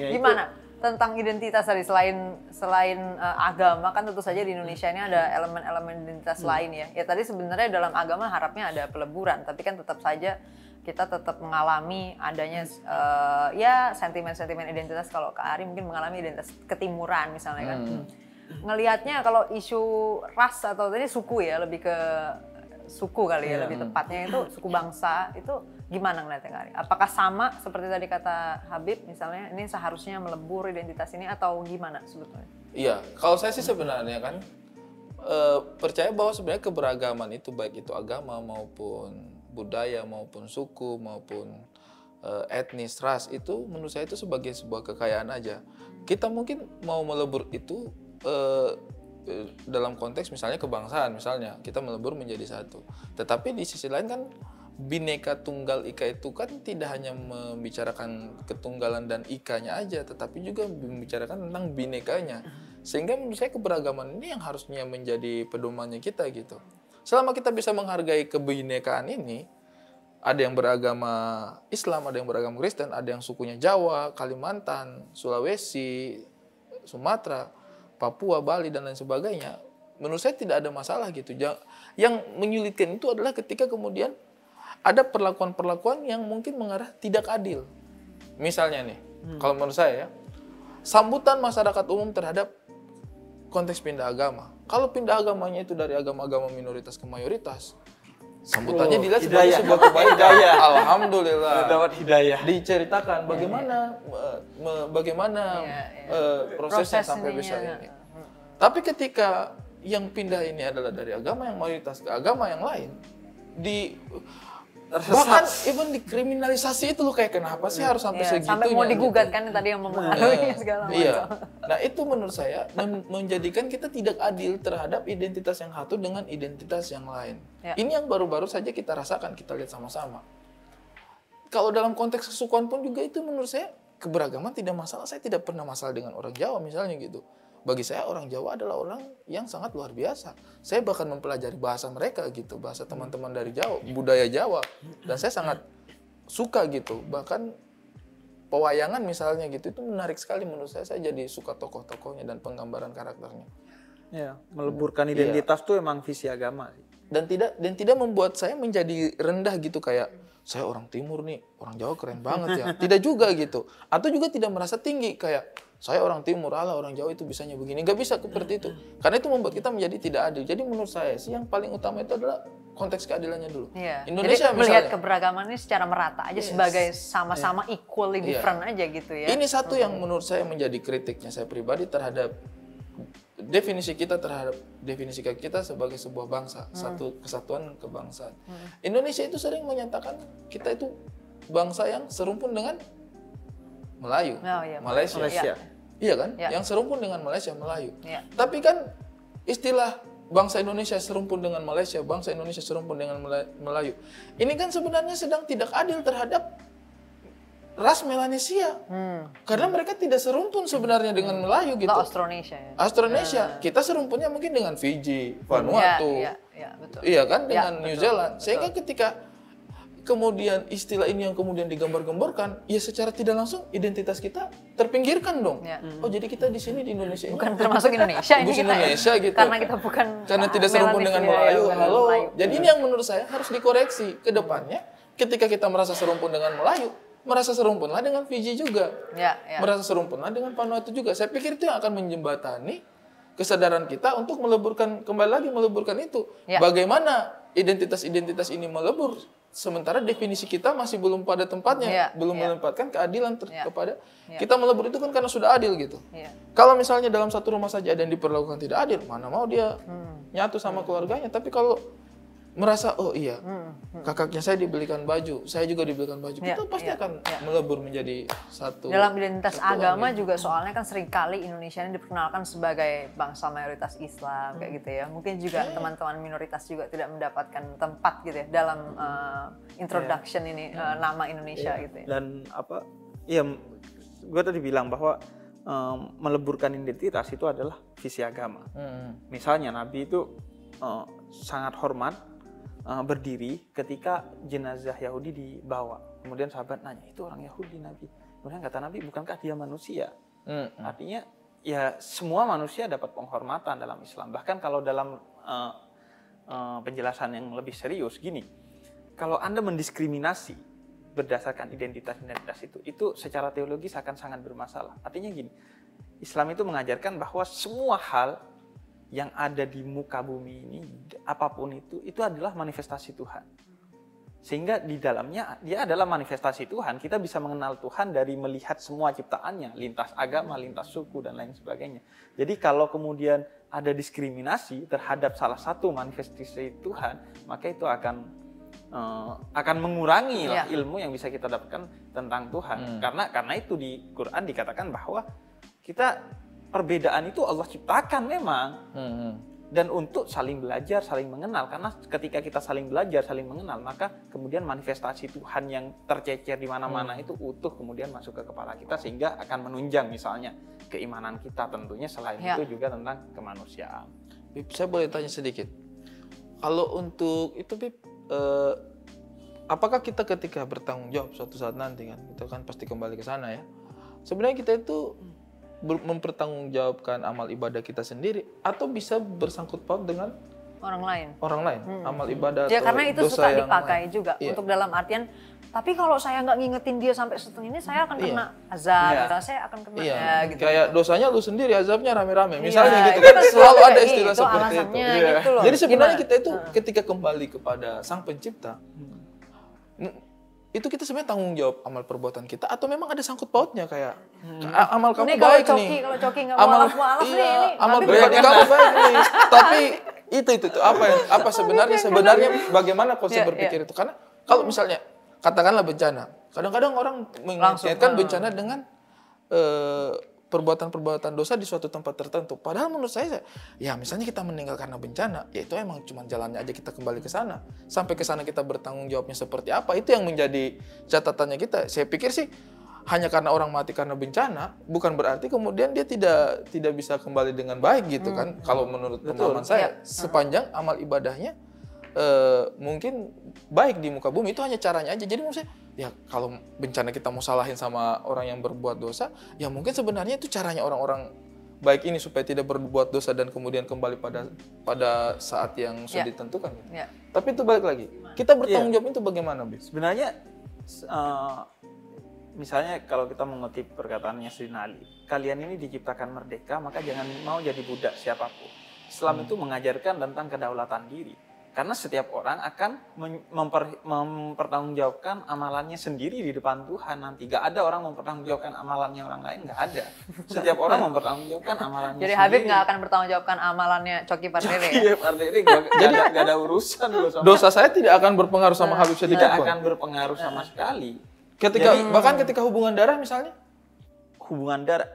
Ya, itu- Gimana tentang identitas tadi selain selain uh, agama kan tentu saja di Indonesia ini ada elemen-elemen identitas Hmm. lain ya. Ya tadi sebenarnya dalam agama harapnya ada peleburan, tapi kan tetap saja kita tetap mengalami adanya uh, ya sentimen-sentimen identitas kalau Kak Ari mungkin mengalami identitas ketimuran misalnya kan. Hmm. Ngelihatnya kalau isu ras atau tadi suku ya lebih ke suku kali ya Iya. lebih tepatnya itu suku bangsa itu gimana ngeliatnya Kak Ari? Apakah sama seperti tadi kata Habib misalnya ini seharusnya melebur identitas ini atau gimana sebetulnya? Iya, kalau saya sih sebenarnya kan eh, percaya bahwa sebenarnya keberagaman itu baik itu agama maupun budaya maupun suku maupun eh, etnis ras itu menurut saya itu sebagai sebuah kekayaan aja. Kita mungkin mau melebur itu eh, dalam konteks misalnya kebangsaan misalnya kita melebur menjadi satu. Tetapi di sisi lain kan bineka tunggal ika itu kan tidak hanya membicarakan ketunggalan dan ikanya aja, tetapi juga membicarakan tentang binekanya. Sehingga menurut saya keberagaman ini yang harusnya menjadi pedomannya kita gitu. Selama kita bisa menghargai kebinekaan ini, ada yang beragama Islam, ada yang beragama Kristen, ada yang sukunya Jawa, Kalimantan, Sulawesi, Sumatera, Papua, Bali dan lain sebagainya. Menurut saya tidak ada masalah gitu. Yang menyulitkan itu adalah ketika kemudian ada perlakuan-perlakuan yang mungkin mengarah tidak adil. Misalnya nih, kalau menurut saya ya, sambutan masyarakat umum terhadap konteks pindah agama. Kalau pindah agamanya itu dari agama-agama minoritas ke mayoritas, sambutannya Oh, dilihat sebagai sebuah kebaikan. Hidayah. Alhamdulillah. Dapat hidayah. Diceritakan bagaimana eh, me- bagaimana Iya, iya. eh, prosesnya Proses sampai bisa ya. ini. Tapi ketika yang pindah ini adalah dari agama yang mayoritas ke agama yang lain, di bahkan even dikriminalisasi itu loh kayak kenapa sih harus sampai Iya, segitunya? sampai mau gitu. digugat kan tadi yang mempengaruhi segala macam. Iya. Nah itu menurut saya men- menjadikan kita tidak adil terhadap identitas yang satu dengan identitas yang lain. Ya. Ini yang baru-baru saja kita rasakan, kita lihat sama-sama. Kalau dalam konteks kesukuan pun juga itu menurut saya keberagaman tidak masalah. Saya tidak pernah masalah dengan orang Jawa misalnya gitu. Bagi saya orang Jawa adalah orang yang sangat luar biasa. Saya bahkan mempelajari bahasa mereka gitu, bahasa teman-teman dari Jawa, budaya Jawa. Dan saya sangat suka gitu. Bahkan pewayangan misalnya gitu itu menarik sekali menurut saya. Saya jadi suka tokoh-tokohnya dan penggambaran karakternya. Ya, meleburkan Iya. identitas tuh emang visi agama. Dan tidak dan tidak membuat saya menjadi rendah gitu kayak saya orang timur nih, orang Jawa keren banget ya. Tidak juga gitu. Atau juga tidak merasa tinggi kayak saya orang timur, ala orang Jawa itu bisanya begini. Nggak bisa seperti itu. Karena itu membuat kita menjadi tidak adil. Jadi menurut saya sih yang paling utama itu adalah konteks keadilannya dulu. Iya. Indonesia Jadi melihat misalnya. keberagaman ini secara merata aja sebagai sama-sama equally Iya. different aja gitu ya. Ini satu yang menurut saya menjadi kritiknya saya pribadi terhadap definisi kita terhadap definisi kita sebagai sebuah bangsa, satu kesatuan kebangsaan. Indonesia itu sering menyatakan kita itu bangsa yang serumpun dengan Melayu, Oh, iya, Malaysia. Malaysia. Iya kan? Ya. Yang serumpun dengan Malaysia, Melayu. Iya. Tapi kan istilah bangsa Indonesia serumpun dengan Malaysia, bangsa Indonesia serumpun dengan Mela- Melayu. Ini kan sebenarnya sedang tidak adil terhadap ras Melanesia. Hmm. Karena mereka tidak serumpun sebenarnya dengan Melayu gitu. Atau Austronesia ya. Austronesia, kita serumpunnya mungkin dengan Fiji, Vanuatu. Iya, iya, betul. Iya kan Ya, dengan New betul, Zealand. Sehingga ketika kemudian istilah ini yang kemudian digambar-gemborkan, ya secara tidak langsung identitas kita terpinggirkan dong. Ya. Oh jadi kita di sini di Indonesia ini Bukan termasuk Indonesia ini kita ya. Indonesia gitu. Karena kita bukan karena tidak serumpun dengan ya, Melayu. bukan Halo. Melayu. Jadi ini yang menurut saya harus dikoreksi ke depannya. Ketika kita merasa serumpun dengan Melayu, merasa serumpunlah dengan Fiji juga. Ya, ya. Merasa serumpunlah dengan Vanuatu juga. Saya pikir itu yang akan menjembatani kesadaran kita untuk meleburkan kembali lagi meleburkan itu. Ya. Bagaimana identitas-identitas ini melebur sementara definisi kita masih belum pada tempatnya, Ya, belum ya. menempatkan keadilan ter- Ya. kepada Ya. kita melebur itu kan karena sudah adil gitu. Iya. Kalau misalnya dalam satu rumah saja ada yang diperlakukan tidak adil, mana mau dia Hmm. nyatu sama keluarganya. Tapi kalau merasa oh iya Hmm. kakaknya saya dibelikan baju, saya juga dibelikan baju, Ya, itu pasti ya, akan ya. melebur menjadi satu. Dalam identitas satuan agama gitu. juga soalnya kan sering kali Indonesia ini diperkenalkan sebagai bangsa mayoritas Islam kayak gitu ya. Mungkin juga teman-teman minoritas juga tidak mendapatkan tempat gitu ya dalam uh, introduction ini uh, nama Indonesia gitu ya. Dan apa? Iya, gue tadi bilang bahwa em, meleburkan identitas itu adalah visi agama. Hmm. Misalnya Nabi itu eh, sangat hormat eh, berdiri ketika jenazah Yahudi dibawa. Kemudian sahabat nanya, itu orang Yahudi Nabi. Kemudian kata Nabi, bukankah dia manusia? Hmm. Artinya ya semua manusia dapat penghormatan dalam Islam. Bahkan kalau dalam uh, uh, penjelasan yang lebih serius gini, kalau Anda mendiskriminasi berdasarkan identitas-identitas itu, itu secara teologis akan sangat bermasalah. Artinya gini, Islam itu mengajarkan bahwa semua hal yang ada di muka bumi ini, apa pun itu, itu adalah manifestasi Tuhan. Sehingga di dalamnya dia adalah manifestasi Tuhan. Kita bisa mengenal Tuhan dari melihat semua ciptaannya, lintas agama, lintas suku dan lain sebagainya. Jadi kalau kemudian ada diskriminasi terhadap salah satu manifestasi Tuhan, maka itu akan uh, akan mengurangi lah Iya. ilmu yang bisa kita dapatkan tentang Tuhan. Hmm. Karena karena itu di Quran dikatakan bahwa kita perbedaan itu Allah ciptakan memang Hmm, hmm. dan untuk saling belajar, saling mengenal. Karena ketika kita saling belajar, saling mengenal, maka kemudian manifestasi Tuhan yang tercecer di mana-mana Hmm. itu utuh kemudian masuk ke kepala kita sehingga akan menunjang misalnya keimanan kita tentunya selain Ya. itu juga tentang kemanusiaan. Bib, saya boleh tanya sedikit. Kalau untuk itu Bib, eh, apakah kita ketika bertanggung jawab suatu saat nanti kan, kita kan pasti kembali ke sana ya. Sebenarnya kita itu ber- mempertanggungjawabkan amal ibadah kita sendiri atau bisa bersangkut paut dengan orang lain. orang lain, amal ibadah Ya atau karena itu dosa suka dipakai lain. juga Iya. untuk dalam artian tapi kalau saya nggak ngingetin dia sampai setengah ini saya akan Iya. kena azab, Iya. gitu. saya akan kena Iya, ya, gitu. kayak dosanya lu sendiri, azabnya rame-rame. Misalnya Iya, gitu itu kan selalu ada Iya, istilah itu seperti itu. Iya. gitu loh. Jadi sebenarnya Gimana? kita itu ketika kembali kepada Sang Pencipta, n- itu kita sebenarnya tanggung jawab amal perbuatan kita atau memang ada sangkut pautnya kayak "A- amal kamu Ini kalau baik coki, nih. kalau coki nggak Amal nih, iya, ini amal bagaimana? kamu baik nih. Tapi itu itu itu apa yang apa sebenarnya sebenarnya bagaimana konsep Iya, berpikir itu karena kalau misalnya katakanlah bencana, kadang-kadang orang mengaitkan ah. bencana dengan eh, perbuatan-perbuatan dosa di suatu tempat tertentu. Padahal menurut saya, ya misalnya kita meninggal karena bencana, ya itu emang cuma jalannya aja kita kembali ke sana. Sampai ke sana kita bertanggung jawabnya seperti apa, itu yang menjadi catatannya kita. Saya pikir sih hanya karena orang mati karena bencana, bukan berarti kemudian dia tidak tidak bisa kembali dengan baik gitu kan. Kalau menurut pemahaman saya, sepanjang amal ibadahnya eh, mungkin baik di muka bumi itu hanya caranya aja. Jadi maksudnya ya kalau bencana kita mau salahin sama orang yang berbuat dosa, ya mungkin sebenarnya itu caranya orang-orang baik ini supaya tidak berbuat dosa dan kemudian kembali pada pada saat yang sudah Ya. ditentukan. Ya. Tapi itu balik lagi, kita bertanggung jawab itu bagaimana, bis? Sebenarnya eh, misalnya kalau kita mengutip perkataannya Sayyidina Ali, kalian ini diciptakan merdeka, maka jangan mau jadi budak siapa pun. Islam itu mengajarkan tentang kedaulatan diri. Karena setiap orang akan memper- mempertanggungjawabkan amalannya sendiri di depan Tuhan nanti. Gak ada orang mempertanggungjawabkan amalannya orang lain, gak ada. Setiap orang mempertanggungjawabkan amalannya Jadi sendiri. Habib nggak akan bertanggung jawabkan amalannya Coki Pardede ya? Iya, Pak Dery, gua- gak ada, gak ada urusan gua sama Dosa saya tidak akan berpengaruh sama Habib sedikit tidak pun. akan berpengaruh sama sekali. Ketika Jadi- bahkan ketika hubungan darah misalnya, hubungan darah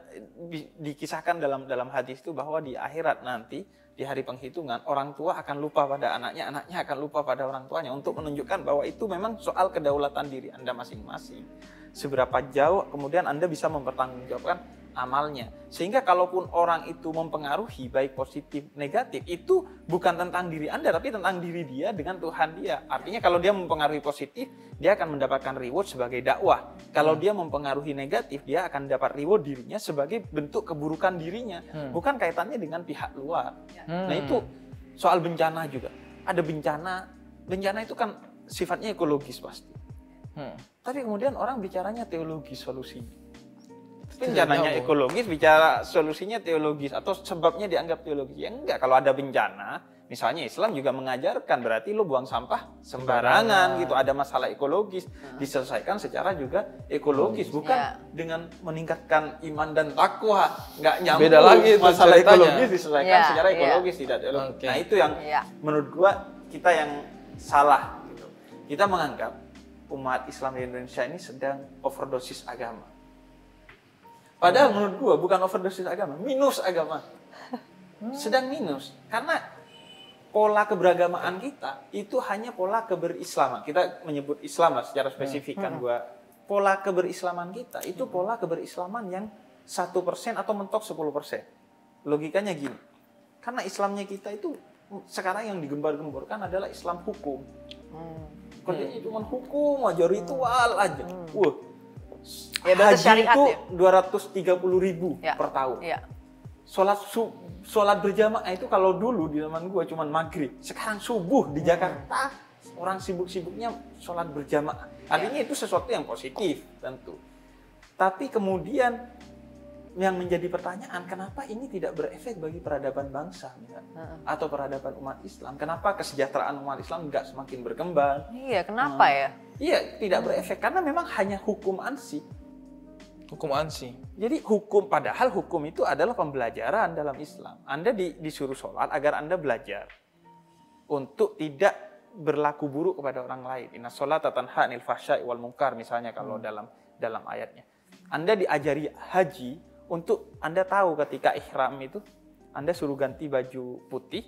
di- dikisahkan dalam dalam hadis itu bahwa di akhirat nanti di hari penghitungan orang tua akan lupa pada anaknya, anaknya akan lupa pada orang tuanya untuk menunjukkan bahwa itu memang soal kedaulatan diri Anda masing-masing. Seberapa jauh kemudian Anda bisa mempertanggungjawabkan amalnya. Sehingga kalaupun orang itu mempengaruhi baik positif negatif itu bukan tentang diri Anda tapi tentang diri dia dengan Tuhan dia. Artinya kalau dia mempengaruhi positif, dia akan mendapatkan reward sebagai dakwah. Kalau dia mempengaruhi negatif, dia akan dapat reward dirinya sebagai bentuk keburukan dirinya. Bukan kaitannya dengan pihak luar. Nah, itu soal bencana juga. Ada bencana, bencana itu kan sifatnya ekologis pasti. Hmm. Tapi kemudian orang bicaranya teologis solusinya. Bencananya ekologis, bicara solusinya teologis atau sebabnya dianggap teologis. Ya enggak, kalau ada bencana, misalnya Islam juga mengajarkan berarti lo buang sampah sembarangan gitu, ada masalah ekologis diselesaikan secara juga ekologis, bukan Ya. dengan meningkatkan iman dan takwa. Enggak nyambung. Beda lagi itu masalah ceritanya. ekologis diselesaikan Ya, secara ya. ekologis tidak teologis. Oke. Nah, itu yang Ya. menurut gua kita yang salah gitu. Kita menganggap umat Islam di Indonesia ini sedang overdosis agama. Padahal menurut gua bukan overdosis agama, minus agama. Sedang minus karena pola keberagamaan kita itu hanya pola keberislaman. Kita menyebut Islam lah secara spesifik kan gua. Pola keberislaman kita itu pola keberislaman yang satu persen atau mentok 10 persen. Logikanya gini, karena Islamnya kita itu sekarang yang digembar-gemborkan adalah Islam hukum. Hmm. Kerjanya cuma hukum aja, ritual aja. Wah, Ya, haji syariat itu ya? 230 ribu Ya. per tahun. Iya. Sholat sholat berjamaah itu kalau dulu di zaman gua cuman maghrib. Sekarang subuh di Jakarta orang sibuk-sibuknya sholat berjamaah. Artinya itu sesuatu yang positif tentu. Tapi kemudian yang menjadi pertanyaan kenapa ini tidak berefek bagi peradaban bangsa misalnya, Heeh. atau peradaban umat Islam? Kenapa kesejahteraan umat Islam nggak semakin berkembang? Iya, kenapa ya? Iya, tidak berefek karena memang hanya hukum ansi. Hukum ansi. Jadi hukum padahal hukum itu adalah pembelajaran dalam Islam. Anda di- disuruh sholat agar Anda belajar untuk tidak berlaku buruk kepada orang lain. Inna sholat tanha anil fahsya'i wal munkar misalnya kalau dalam dalam ayatnya. Anda diajari haji untuk Anda tahu ketika ihram itu Anda suruh ganti baju putih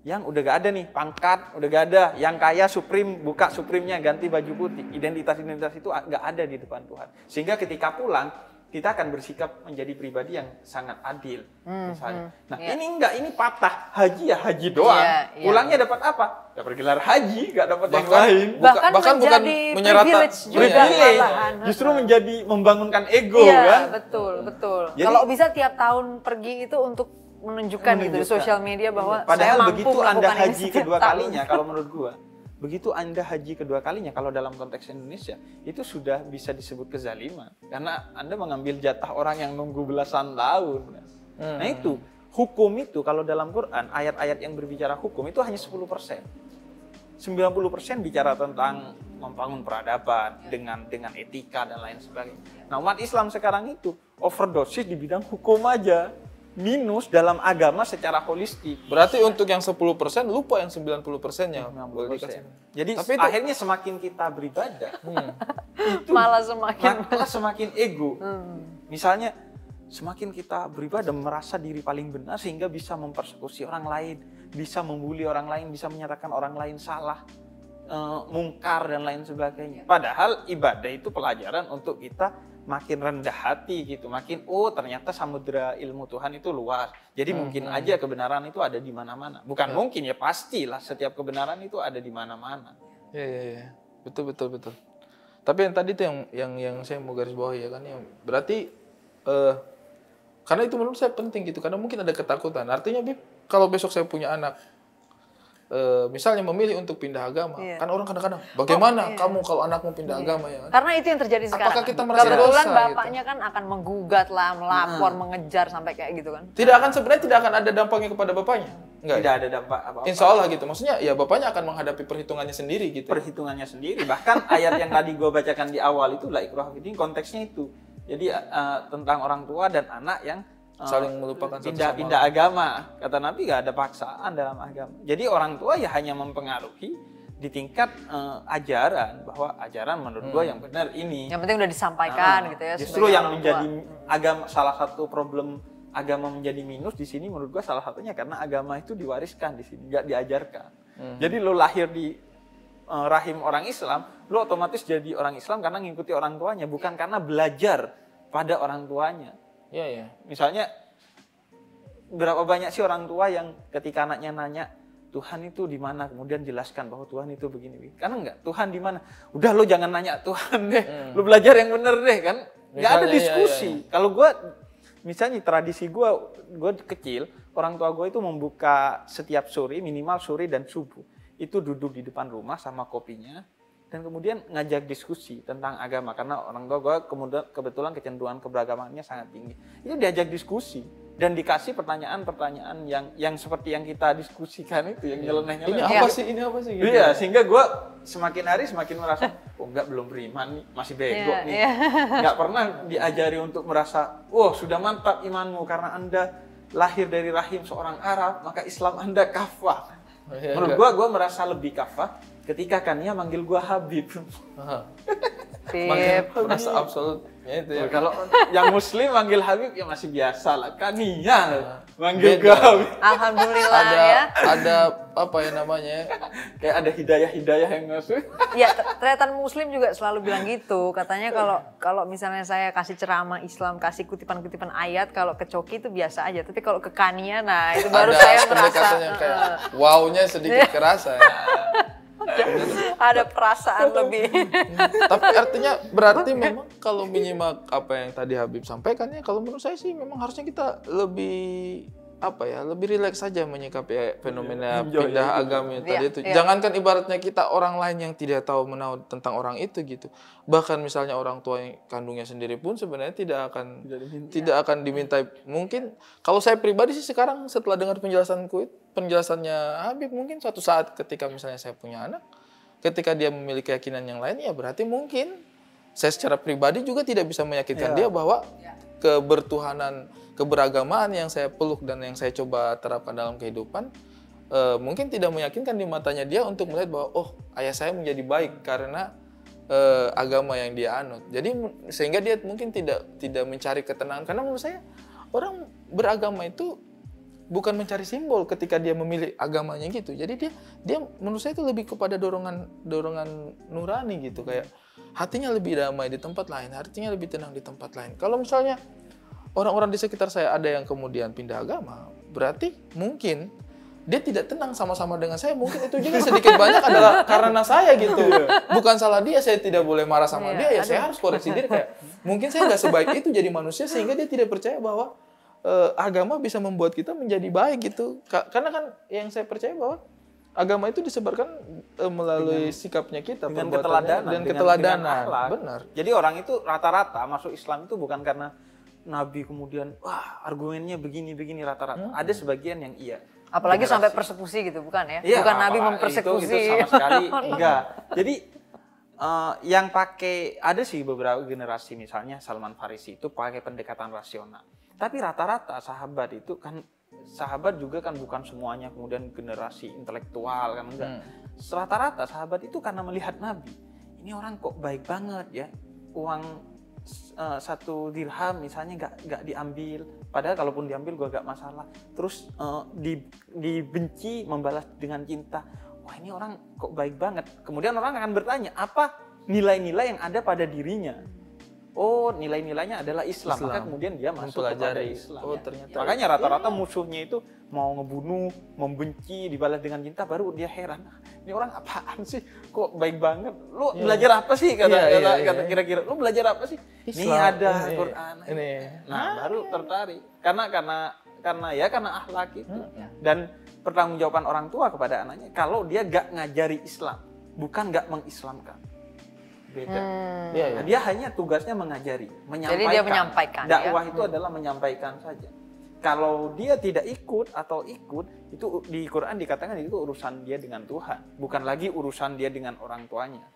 yang udah gak ada nih pangkat udah gak ada yang kaya supreme buka supremnya ganti baju putih. Identitas identitas itu gak ada di depan Tuhan. Sehingga ketika pulang kita akan bersikap menjadi pribadi yang sangat adil misalnya nah iya. ini enggak ini patah haji ya haji doang Iya, iya. pulangnya dapat apa dapat gelar haji gak dapat yang lain Buka- Bahkan, bahkan bukan menjadi menyerata- privilege juga Privilege. malahan. justru menjadi membangunkan ego iya, kan betul, betul. Jadi- Kalau bisa tiap tahun pergi itu untuk menunjukkan, gitu di Menunjukkan. sosial media bahwa Padahal saya mampu begitu Anda haji kedua tahun. kalinya, kalau menurut gua, begitu Anda haji kedua kalinya, kalau dalam konteks Indonesia, itu sudah bisa disebut kezaliman. Karena Anda mengambil jatah orang yang nunggu belasan tahun. Nah itu, hukum itu kalau dalam Quran, ayat-ayat yang berbicara hukum itu hanya 10%. 90% bicara tentang membangun peradaban dengan dengan etika dan lain sebagainya. Nah, umat Islam sekarang itu overdosis di bidang hukum aja. Minus dalam agama secara holistik. Berarti untuk yang 10% lupa yang 90%-nya. Boleh 90%. dikasih. Jadi Tapi itu- akhirnya semakin kita beribadah, Hmm. itu Malah semakin malah semakin ego. Hmm. Misalnya semakin kita beribadah merasa diri paling benar sehingga bisa mempersekusi orang lain, bisa membuli orang lain, bisa menyatakan orang lain salah, eh, mungkar dan lain sebagainya. Padahal ibadah itu pelajaran untuk kita makin rendah hati gitu, makin oh ternyata samudera ilmu Tuhan itu luas. Jadi mungkin aja kebenaran itu ada di mana-mana. Bukan mungkin ya pastilah setiap kebenaran itu ada di mana-mana. Iya, iya, iya. Betul, betul, betul. Tapi yang tadi tuh yang yang yang saya mau garis bawahi ya kan yang berarti eh karena itu menurut saya penting gitu karena mungkin ada ketakutan. Artinya Bib, kalau besok saya punya anak eh misalnya memilih untuk pindah agama, Iya. kan orang kadang-kadang bagaimana iya. kamu kalau anakmu pindah agama ya kan? Karena itu yang terjadi sekarang. Apakah kita merasa Kebetulan dosa, gitu? bapaknya kan akan menggugat lah, melapor, mengejar sampai kayak gitu kan. Tidak akan sebenarnya tidak akan ada dampaknya kepada bapaknya. Enggak. ya? Tidak ada dampak apa-apa. Insya Allah gitu. Maksudnya ya bapaknya akan menghadapi perhitungannya sendiri gitu. perhitungannya sendiri. Bahkan ayat yang tadi gue bacakan di awal itu la ikrah din, konteksnya itu. Jadi eh, tentang orang tua dan anak yang Saling melupakan satu sama pindah-pindah agama. Kata Nabi gak ada paksaan dalam agama. Jadi orang tua ya hanya mempengaruhi di tingkat eh, ajaran bahwa ajaran menurut gue yang benar ini. Yang penting udah disampaikan Ah, gitu ya. Justru yang menjadi tua. agama salah satu problem agama menjadi minus di sini menurut gua salah satunya karena agama itu diwariskan di sini, nggak diajarkan. Hmm. Jadi lo lahir di eh, rahim orang Islam, lo otomatis jadi orang Islam karena ngikuti orang tuanya, bukan karena belajar pada orang tuanya. Iya, iya. Misalnya berapa banyak sih orang tua yang ketika anaknya nanya Tuhan itu di mana? Kemudian jelaskan bahwa Tuhan itu begini karena enggak Tuhan di mana? Udah lo jangan nanya Tuhan deh. Lo belajar yang bener deh kan? Nggak ada Hmm. Misalnya, iya, diskusi. kalau gue misalnya tradisi gue gue kecil orang tua gue itu membuka setiap sore minimal sore dan subuh. Itu duduk di depan rumah sama kopinya dan kemudian ngajak diskusi tentang agama karena orang tua gue kemudian kebetulan kecenderungan keberagamannya sangat tinggi itu diajak diskusi dan dikasih pertanyaan-pertanyaan yang yang seperti yang kita diskusikan itu yang nyeleneh Ini nyeleneh apa sih? Ini apa sih? Gitu. Iya, sehingga gue semakin hari semakin merasa, oh enggak belum beriman nih, masih bego Iya, nih. iya. Enggak pernah diajari untuk merasa, oh sudah mantap imanmu karena anda lahir dari rahim seorang Arab, maka Islam anda kafah. Iya, Menurut gue, gue merasa lebih kafah ketika Kania manggil gue Habib. Makin merasa absolutnya itu ya. Kalau yang Muslim manggil Habib ya masih biasa lah. Kania manggil gue Habib. Alhamdulillah ada ya. ada apa ya namanya? Kayak ada hidayah-hidayah yang masuk. Ya, ternyata Muslim juga selalu bilang gitu. Katanya kalau kalau misalnya saya kasih ceramah Islam, kasih kutipan-kutipan ayat, kalau ke Coki itu biasa aja. Tapi kalau ke Kania, nah itu baru ada saya merasa. pendekatannya kayak eh, wow-nya sedikit kerasa ya. ada perasaan lebih. Tapi artinya berarti memang kalau menyimak apa yang tadi Habib sampaikan ya kalau menurut saya sih memang harusnya kita lebih apa ya lebih rileks saja menyikapi fenomena Enjoy pindah itu. agama yang tadi Iya, itu. iya. Jangankan ibaratnya kita orang lain yang tidak tahu menahu tentang orang itu gitu. Bahkan misalnya orang tua yang kandungnya sendiri pun sebenarnya tidak akan Tidak diminta. tidak akan diminta mungkin kalau saya pribadi sih sekarang setelah dengar penjelasanku penjelasannya Habib mungkin suatu saat ketika misalnya saya punya anak ketika dia memiliki keyakinan yang lain ya berarti mungkin saya secara pribadi juga tidak bisa meyakinkan Ya. dia bahwa kebertuhanan keberagamaan yang saya peluk dan yang saya coba terapkan dalam kehidupan eh, mungkin tidak meyakinkan di matanya dia untuk melihat bahwa oh ayah saya menjadi baik karena eh, agama yang dia anut. Jadi sehingga dia mungkin tidak tidak mencari ketenangan karena menurut saya orang beragama itu bukan mencari simbol ketika dia memilih agamanya gitu. Jadi dia dia menurut saya itu lebih kepada dorongan dorongan nurani gitu kayak hatinya lebih damai di tempat lain, hatinya lebih tenang di tempat lain. Kalau misalnya orang-orang di sekitar saya ada yang kemudian pindah agama, berarti mungkin dia tidak tenang sama-sama dengan saya. Mungkin itu juga sedikit banyak adalah karena saya gitu. Bukan salah dia, saya tidak boleh marah sama Iya, dia. Ya saya harus koreksi diri kayak mungkin saya nggak sebaik itu jadi manusia sehingga dia tidak percaya bahwa eh, agama bisa membuat kita menjadi baik gitu. Ka- Karena kan yang saya percaya bahwa agama itu disebarkan eh, melalui sikapnya kita, dengan keteladanan, dan dengan- keteladanan. dengan akhlak. Benar. Jadi orang itu rata-rata masuk Islam itu bukan karena Nabi kemudian wah argumennya begini begini rata-rata. Ada sebagian yang iya. Apalagi Generasi. sampai persekusi gitu, bukan ya? Iya, bukan Nabi mempersekusi. Itu, itu sama sekali enggak. Jadi eh, yang pakai ada sih beberapa generasi misalnya Salman Farisi itu pakai pendekatan rasional. Tapi rata-rata sahabat itu kan sahabat juga kan bukan semuanya kemudian generasi intelektual kan enggak. Rata-rata sahabat itu karena melihat Nabi. Ini orang kok baik banget ya. Uang eh, satu dirham misalnya nggak nggak diambil padahal kalaupun diambil gua gak masalah terus eh, di- dibenci membalas dengan cinta wah ini orang kok baik banget kemudian orang akan bertanya apa nilai-nilai yang ada pada dirinya oh nilai-nilainya adalah Islam, maka Islam. kemudian dia masuk kepada. Islam. Oh, ternyata. makanya rata-rata musuhnya itu mau ngebunuh membenci dibalas dengan cinta baru dia heran. "Ah, ini orang apaan sih? Kok baik banget? Lu belajar apa sih? Kata Iya, kata, iya, kata iya. kira-kira lu belajar apa sih? Ini Islam, ada ini, Quran ini. nah baru tertarik. Karena karena karena ya karena akhlak itu. Dan pertanggungjawaban orang tua kepada anaknya kalau dia gak ngajari Islam bukan gak mengislamkan beda Hmm. Iya. Nah, dia hanya tugasnya mengajari menyampaikan dia menyampaikan, dakwah ya. itu adalah menyampaikan saja kalau dia tidak ikut atau ikut itu di Quran dikatakan itu urusan dia dengan Tuhan bukan lagi urusan dia dengan orang tuanya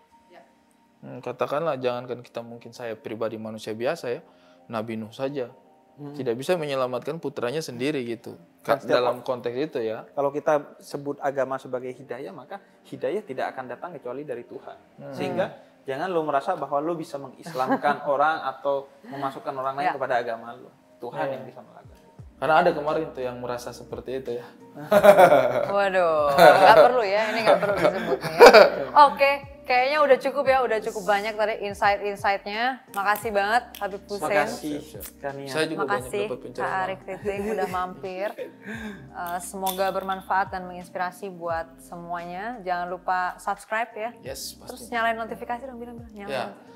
Hmm, katakanlah jangankan kita mungkin saya pribadi manusia biasa ya, Nabi Nuh saja tidak bisa menyelamatkan putranya sendiri gitu. Kan dalam konteks itu ya. Kalau kita sebut agama sebagai hidayah, maka hidayah tidak akan datang kecuali dari Tuhan. Sehingga jangan lo merasa bahwa lo bisa mengislamkan orang atau memasukkan orang lain Ya. kepada agama lo. Tuhan yang bisa melakukan. Karena ada kemarin tuh yang merasa seperti itu ya. Waduh, nggak perlu ya, ini nggak perlu disebut nih ya. Oke, kayaknya udah cukup ya, udah cukup banyak tadi insight-insightnya. Makasih banget Habib Terima Hussein. kasih, Kania. Saya juga banyak Makasih dapat Kak. Arik Titing udah mampir. Eh, semoga bermanfaat dan menginspirasi buat semuanya. Jangan lupa subscribe ya. Yes, Terus pasti. nyalain notifikasi dong, bilang-bilang. Nyalain Ya.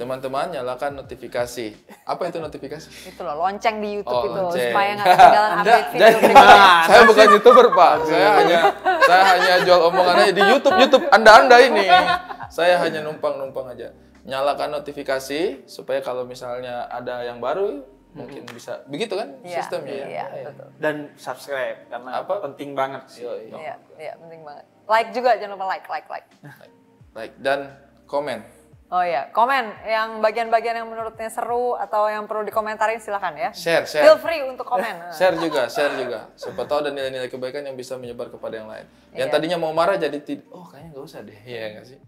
Teman-teman nyalakan notifikasi. Apa itu notifikasi? Itu loh, lonceng di YouTube Oh, itu lonceng. supaya nggak ketinggalan update video berikutnya. saya bukan youtuber pak, saya hanya saya hanya jual omongan aja di YouTube YouTube anda anda ini. Saya hanya numpang numpang aja. Nyalakan notifikasi supaya kalau misalnya ada yang baru mungkin bisa begitu kan Iya, sistemnya ya. Betul. Dan subscribe karena Apa? penting banget sih. Iya, iya, penting banget. Like juga, jangan lupa like, like, like. Like dan komen. Oh iya, komen yang bagian-bagian yang menurutnya seru atau yang perlu dikomentarin silakan ya. Share, Feel share. free untuk komen. Share juga, share juga. Siapa tahu ada nilai-nilai kebaikan yang bisa menyebar kepada yang lain. Yang Iya. tadinya mau marah jadi tid- oh kayaknya nggak usah deh. Iya nggak sih?